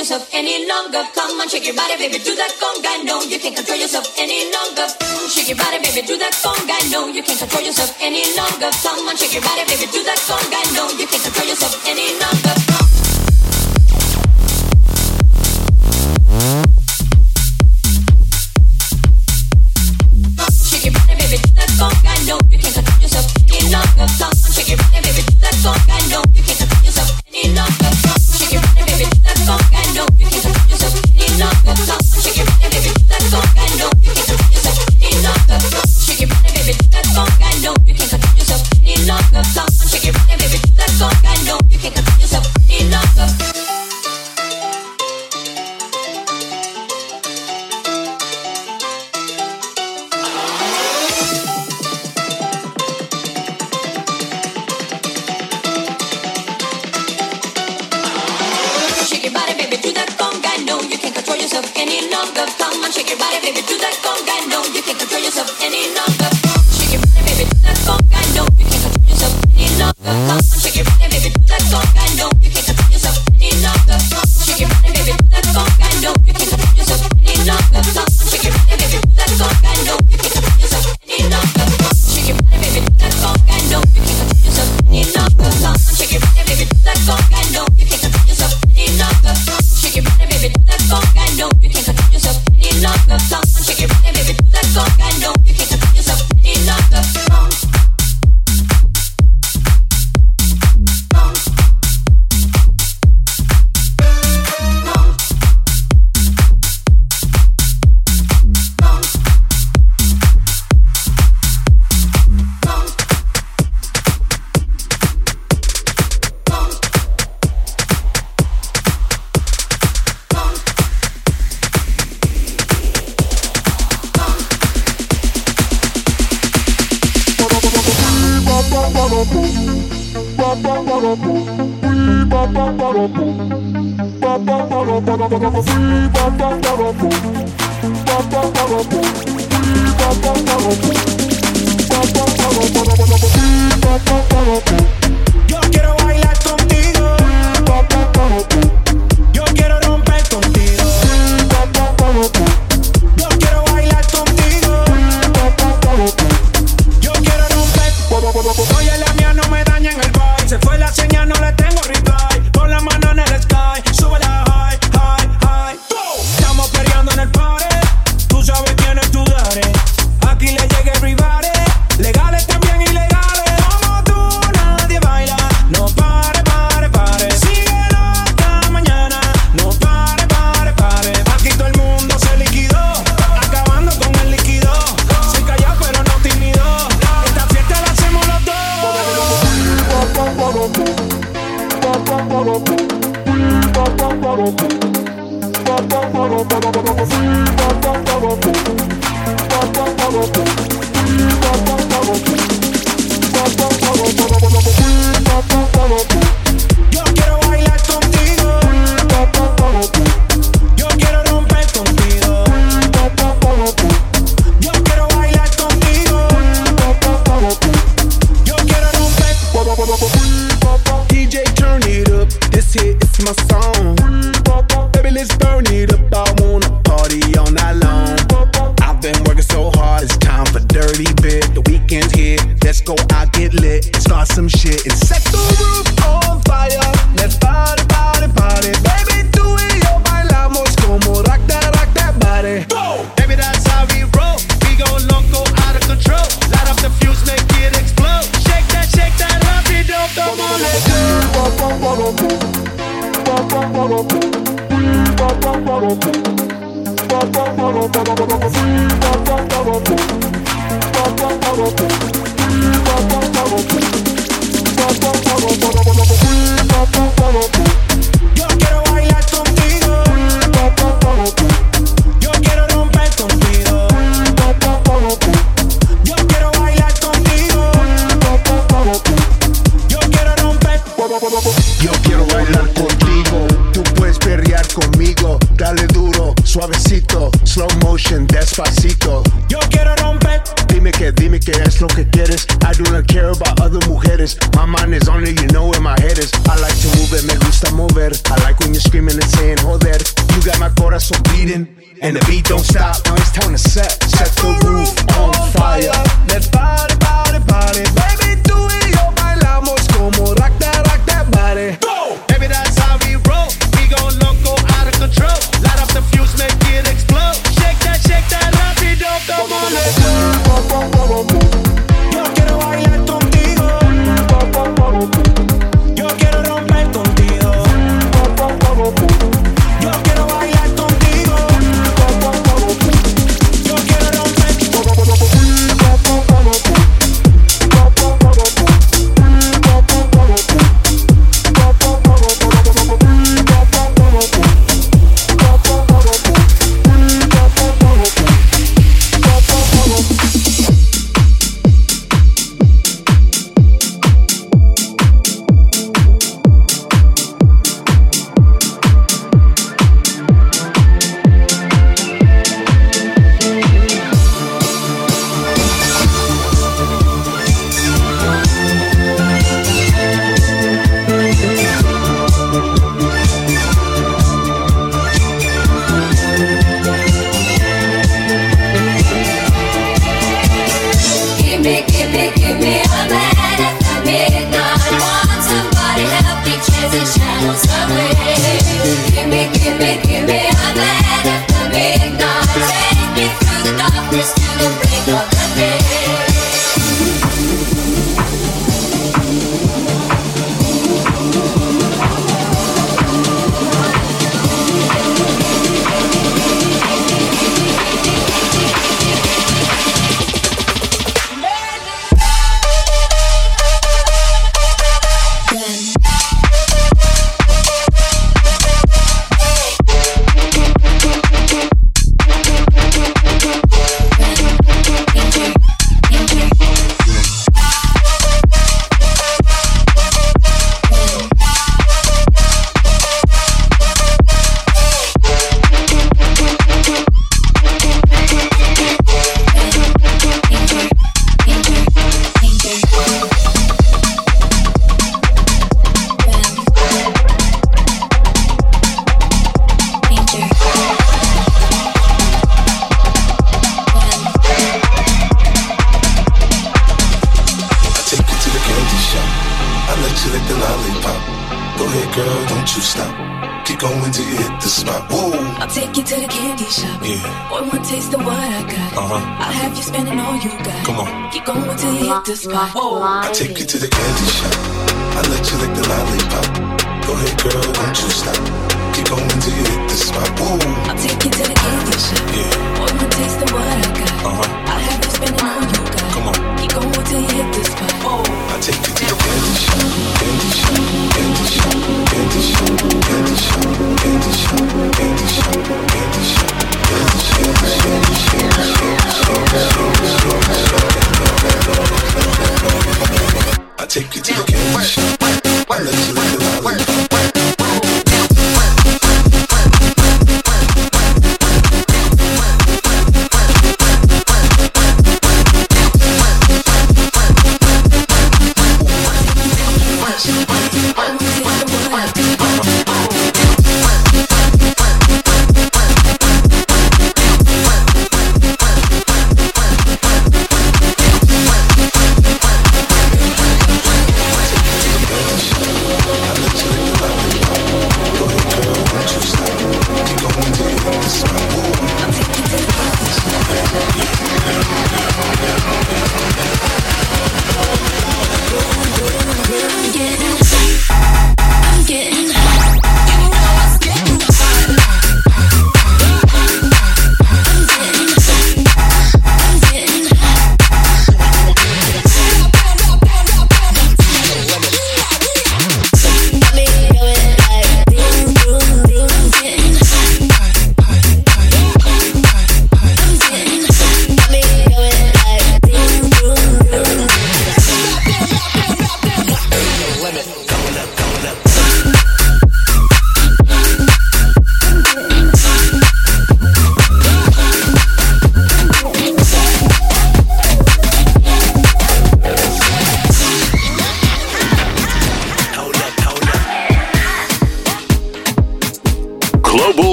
Yourself any longer. Come on, shake your body, baby, do that conga. No, you can't control yourself any longer. Shake your body, baby, do that conga. No, you can't control yourself any longer. Come on, shake your body, baby, do that conga. No, you can't control yourself any longer. If you like Yo quiero bailar contigo. it's here, it's my song. Baby, let's burn it up. I wanna party all night long. I've been working so hard, it's time for dirty bit. The weekend's here, let's go out, get lit, start some shit, and set the room. and the beat don't stop. Now it's time to set, set the roof on fire. Let fire.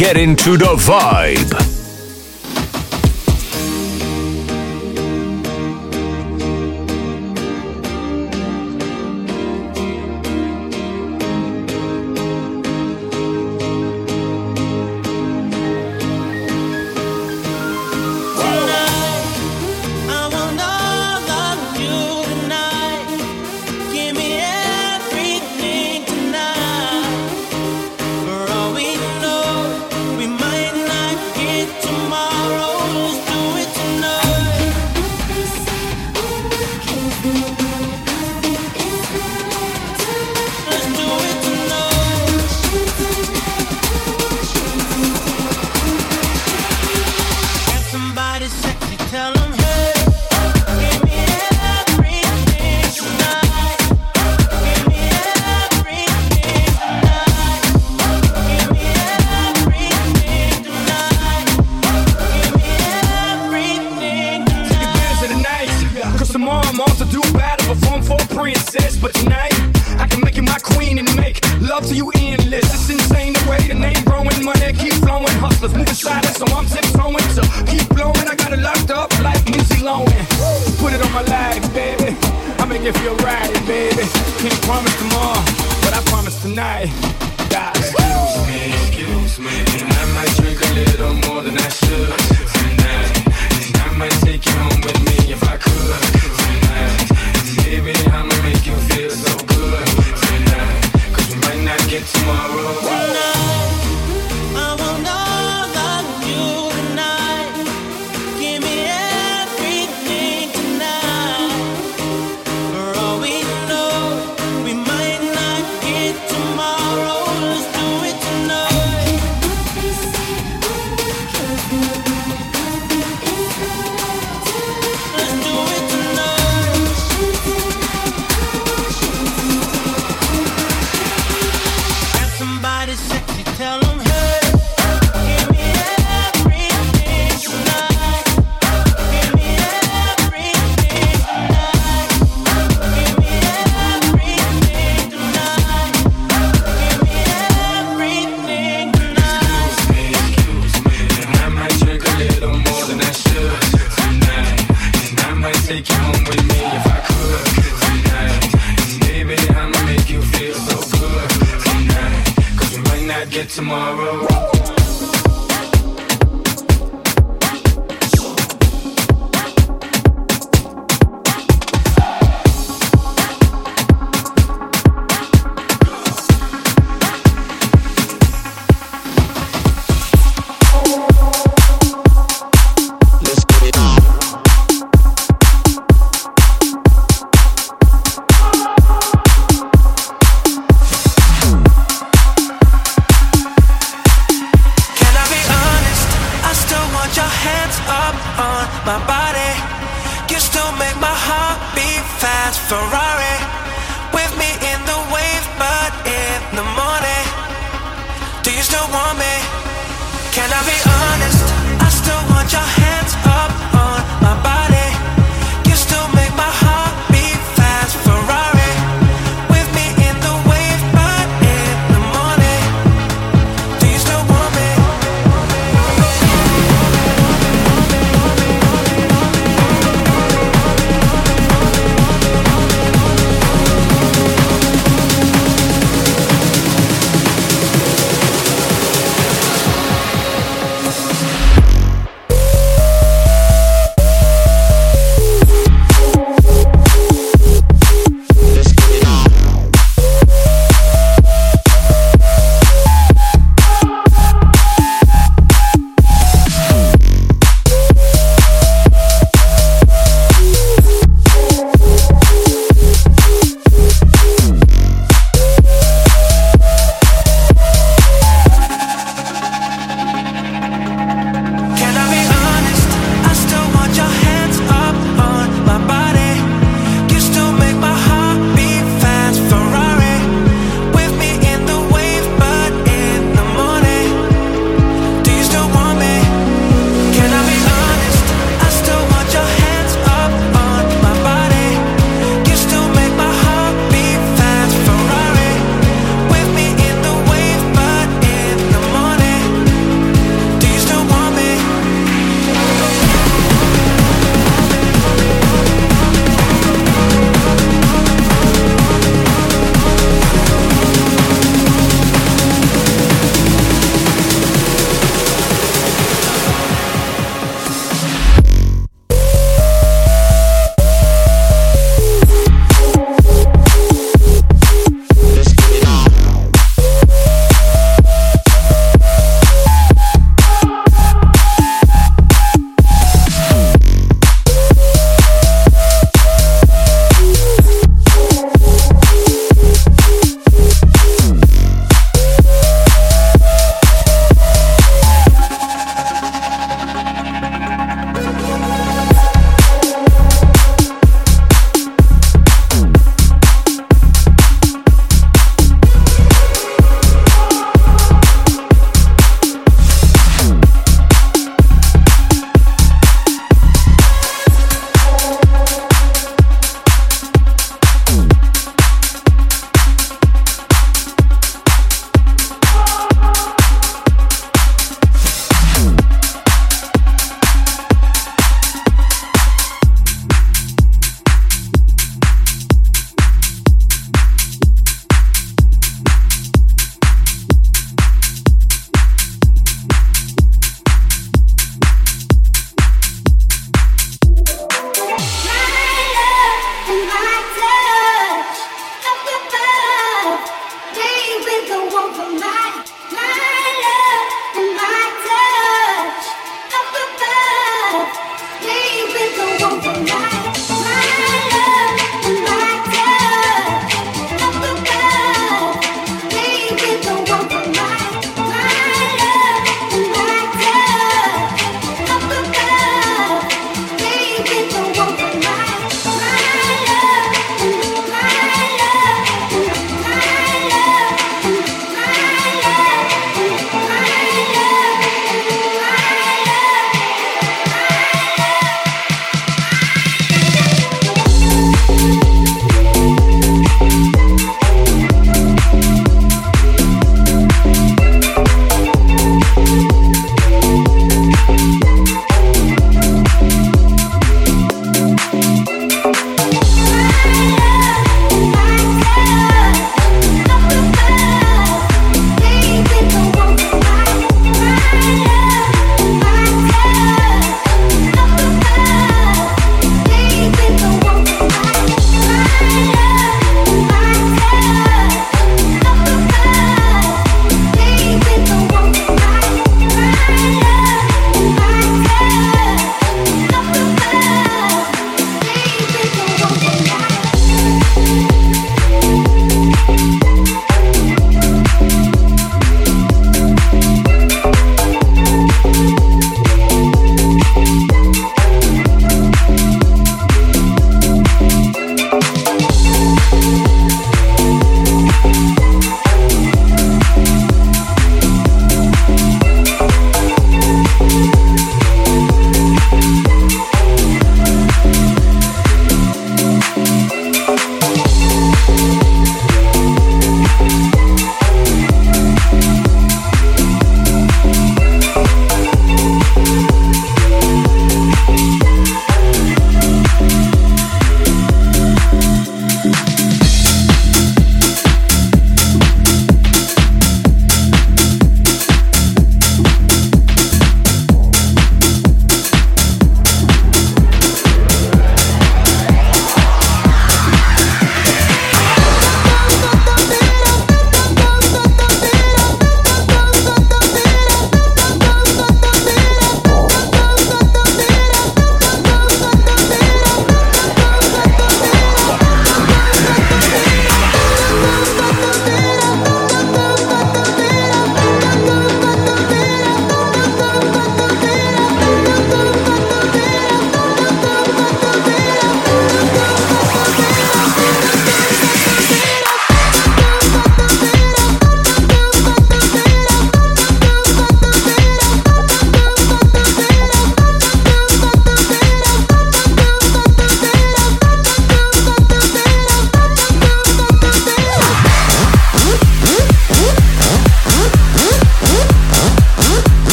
Get into the vibe.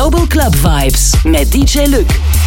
Global Club Vibes met DJ Luc.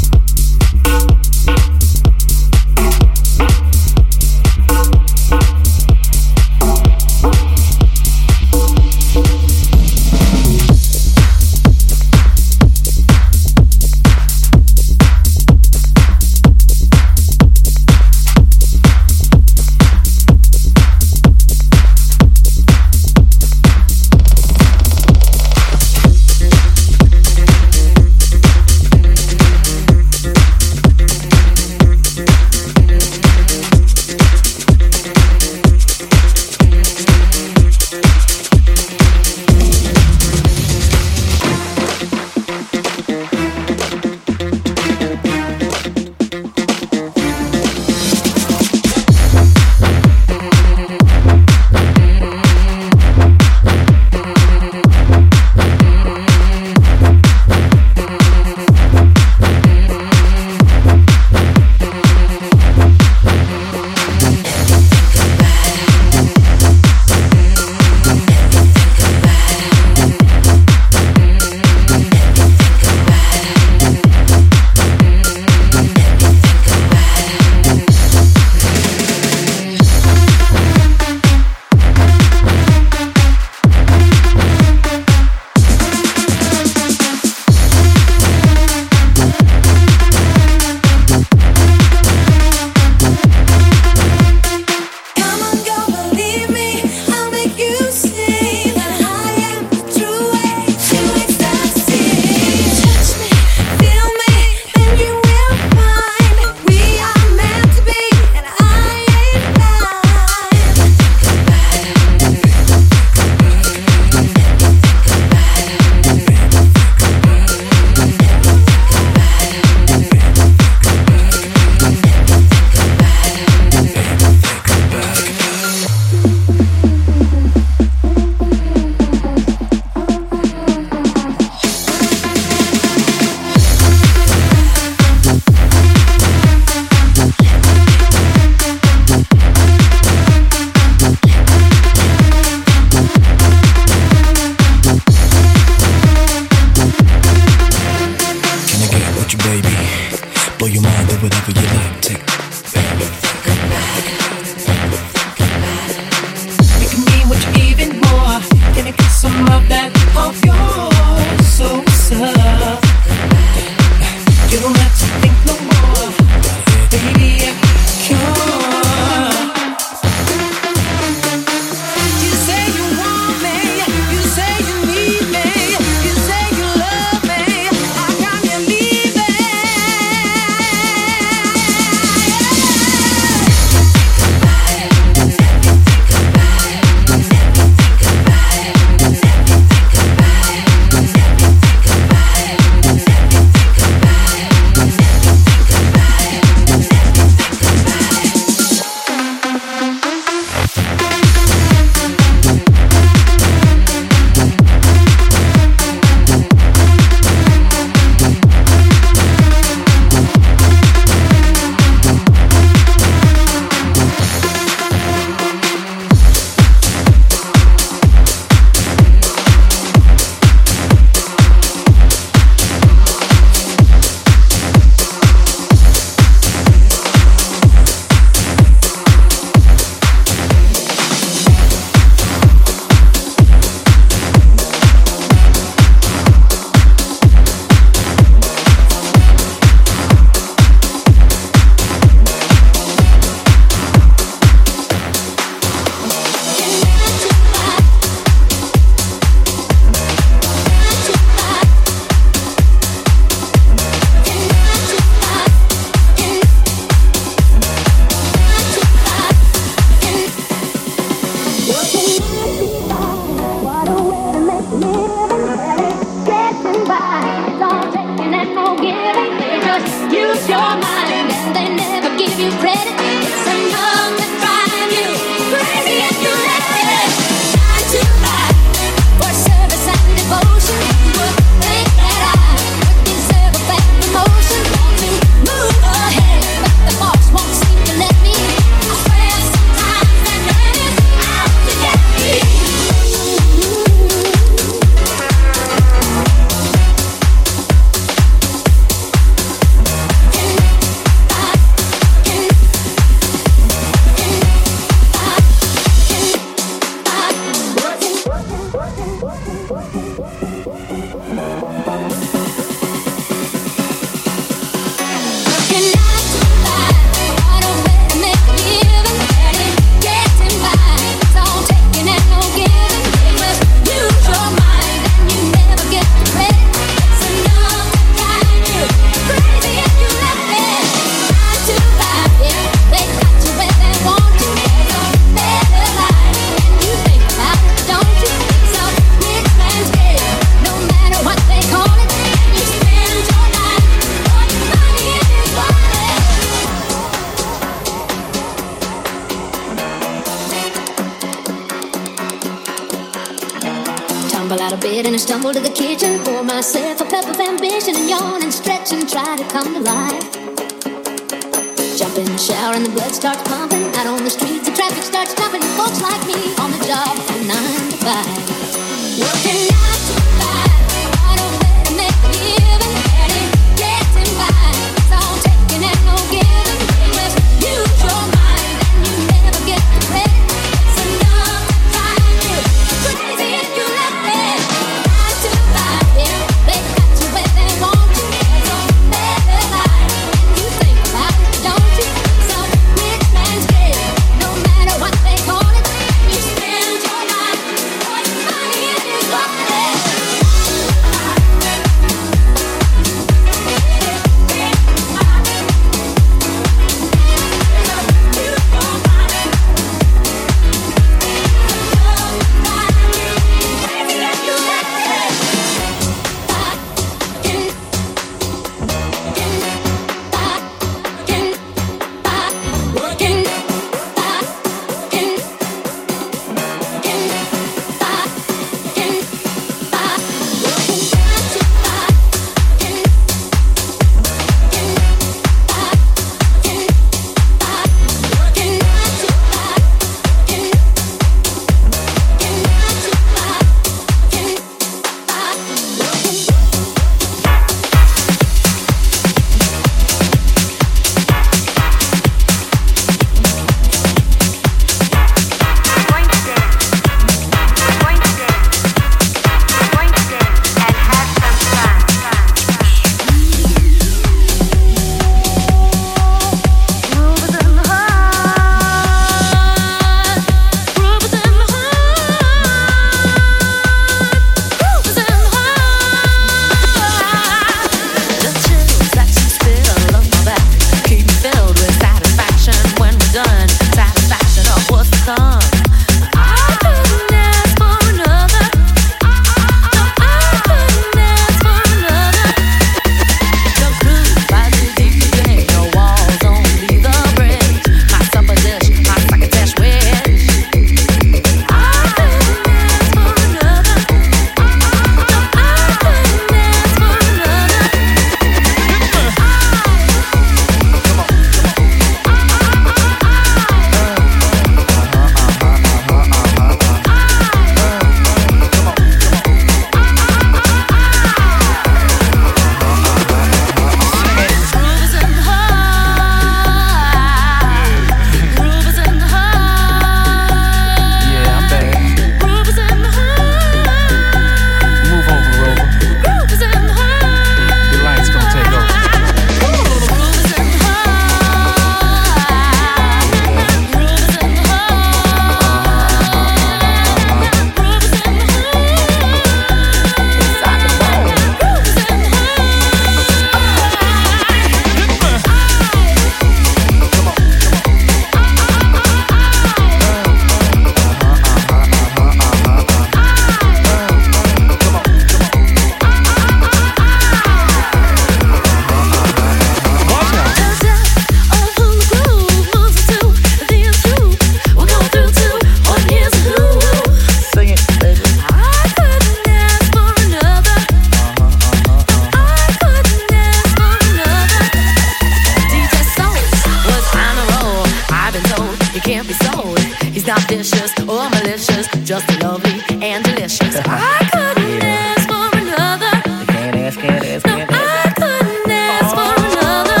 And delicious. I couldn't ask for another. Can't ask, can't ask, No, can't ask. I couldn't ask for another.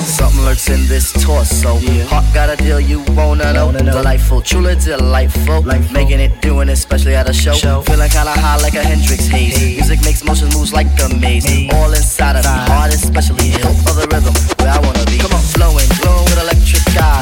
Something lurks in this torso. Heart got a deal you wanna know. Delightful, truly delightful. Making it, doing it, especially at a show. show. Feeling kinda high like a Hendrix haze. Music makes motion moves like a maze. All inside of me, heart especially. Hope for the rhythm, where I wanna be. Come on, flowing, glowing with electric eyes.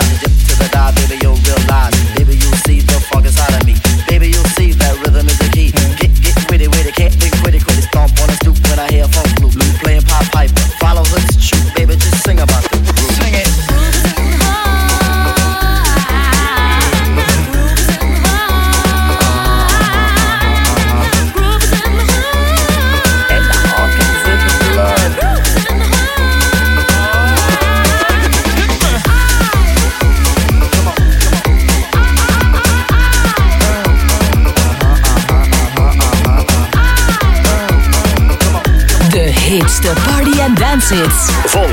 Hits.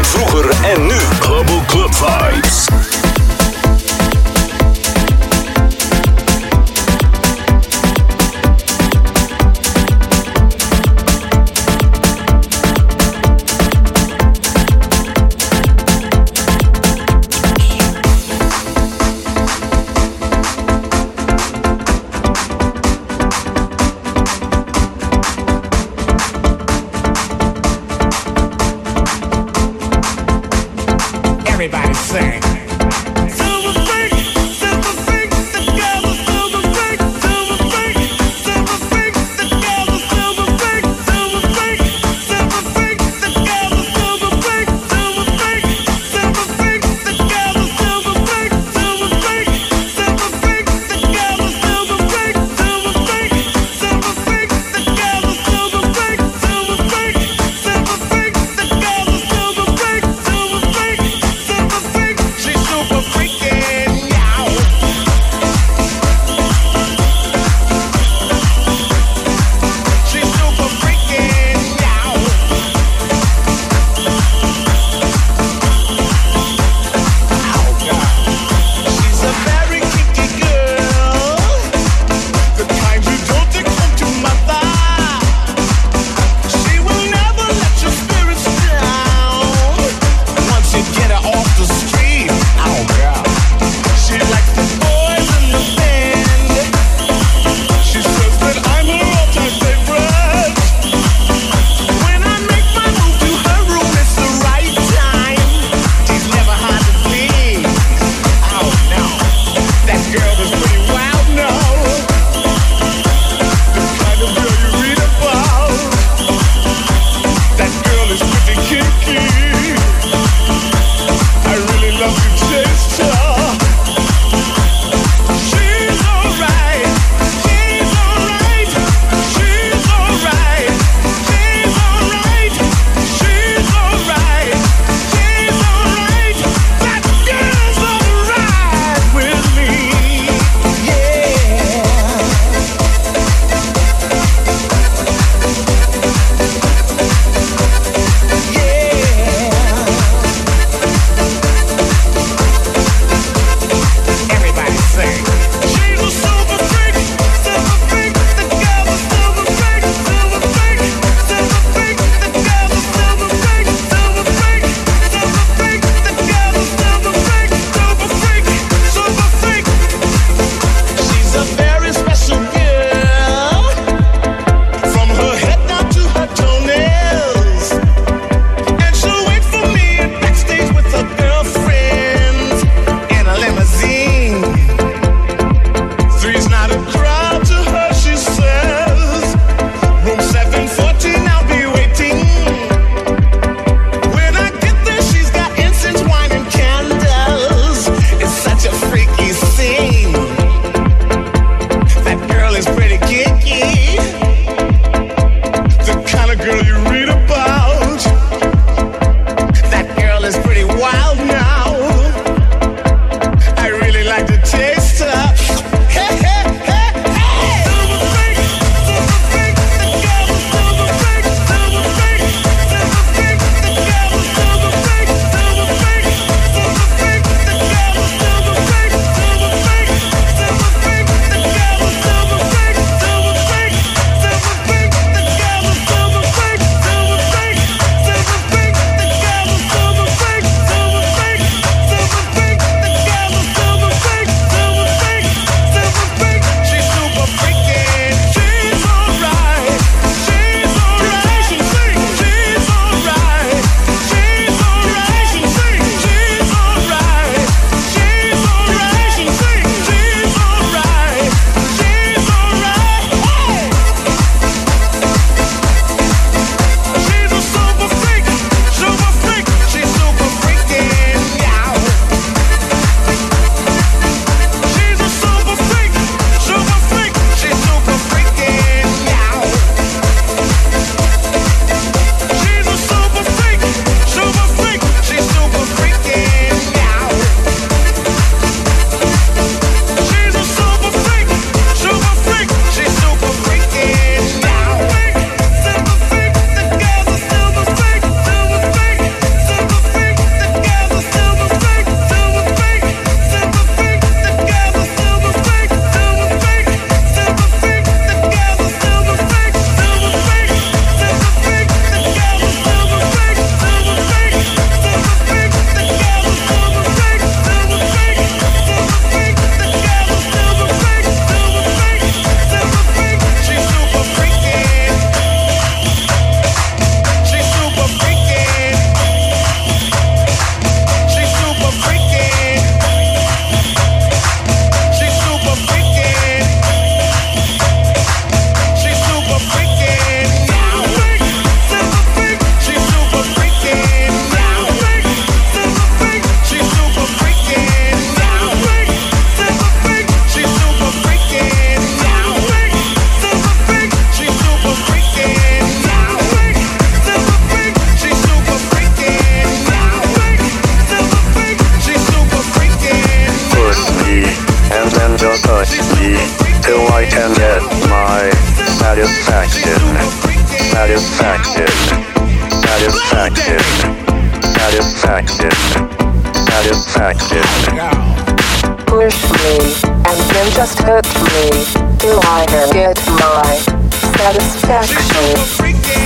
Satisfaction.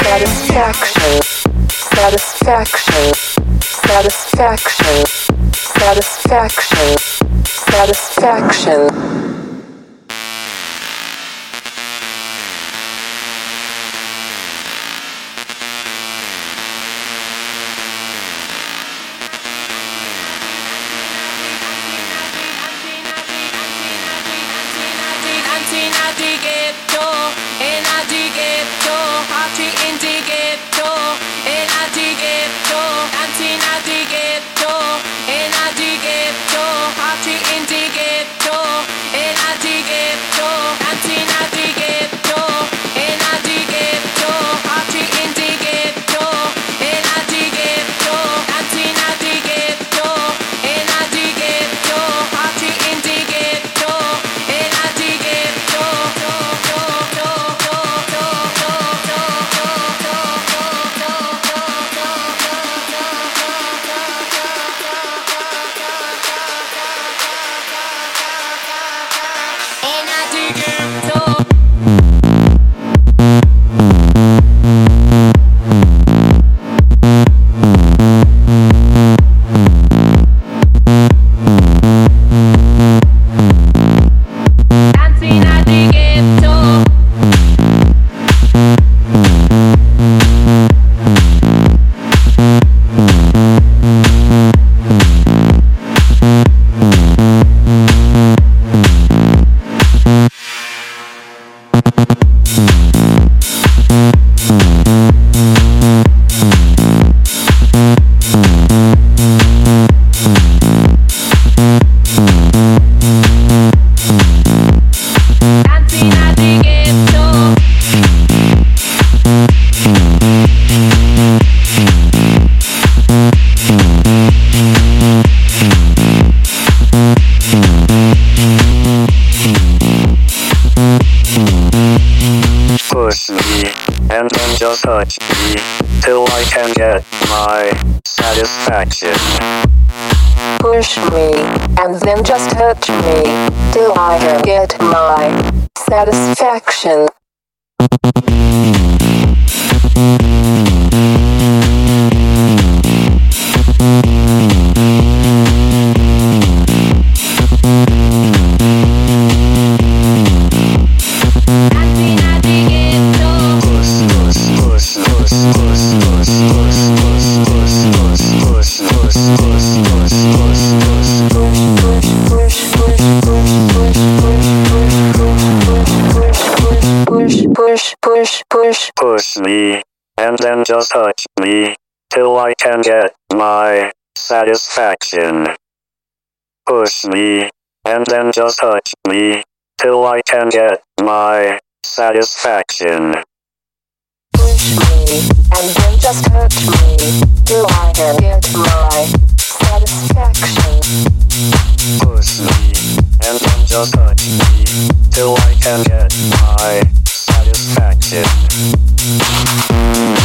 Satisfaction. Satisfaction. Satisfaction. Satisfaction. Satisfaction. Satisfaction. get my and then just touch me, till I can get my satisfaction. Push me, and then just touch me, till I can get my satisfaction. Push me, and then just touch me, till I can get my satisfaction. stay while you were talking about our life. You killed the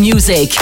music.